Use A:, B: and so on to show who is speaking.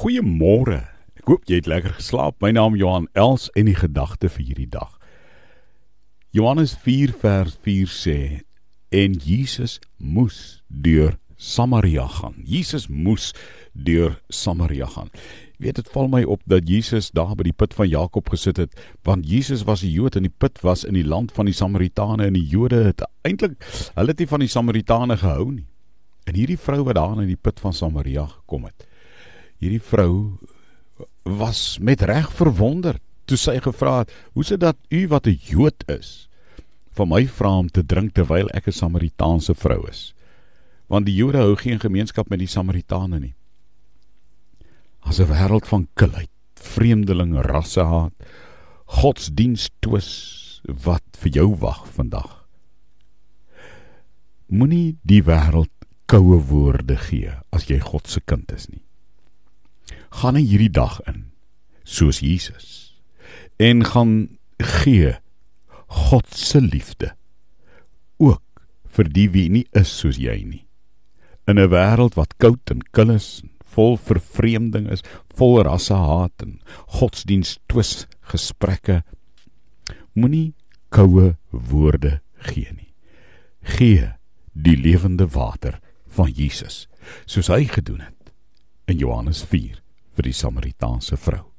A: Goeiemôre. Ek hoop jy het lekker geslaap. My naam Johan Els en die gedagte vir hierdie dag. Johannes 4 vers 4 sê en Jesus moes deur Samaria gaan. Jesus moes deur Samaria gaan. Jy weet dit val my op dat Jesus daar by die put van Jakob gesit het want Jesus was 'n Jood en die put was in die land van die Samaritane en die Jode het eintlik hulle het nie van die Samaritane gehou nie. En hierdie vrou wat daar in die put van Samaria gekom het hierdie vrou was met reg verwonder toe sy gevra het: "Hoe sit dat u wat 'n Jood is, van my vra om te drink terwyl ek 'n Samaritaanse vrou is?" Want die Jode hou geen gemeenskap met die Samaritane nie. As 'n wêreld van kilheid, vreemdeling, rassehaat, godsdienstwis wat vir jou wag vandag. Moenie die wêreld koue woorde gee as jy God se kind is nie gaan in hierdie dag in soos Jesus en gaan gee God se liefde ook vir die wie nie is soos jy nie. In 'n wêreld wat koud en kil is vol vervreemding is vol rassehaat en godsdienstwis gesprekke moenie koue woorde gee nie. Gee die lewende water van Jesus soos hy gedoen het in Johannes 4 vir die Samaritaanse vrou.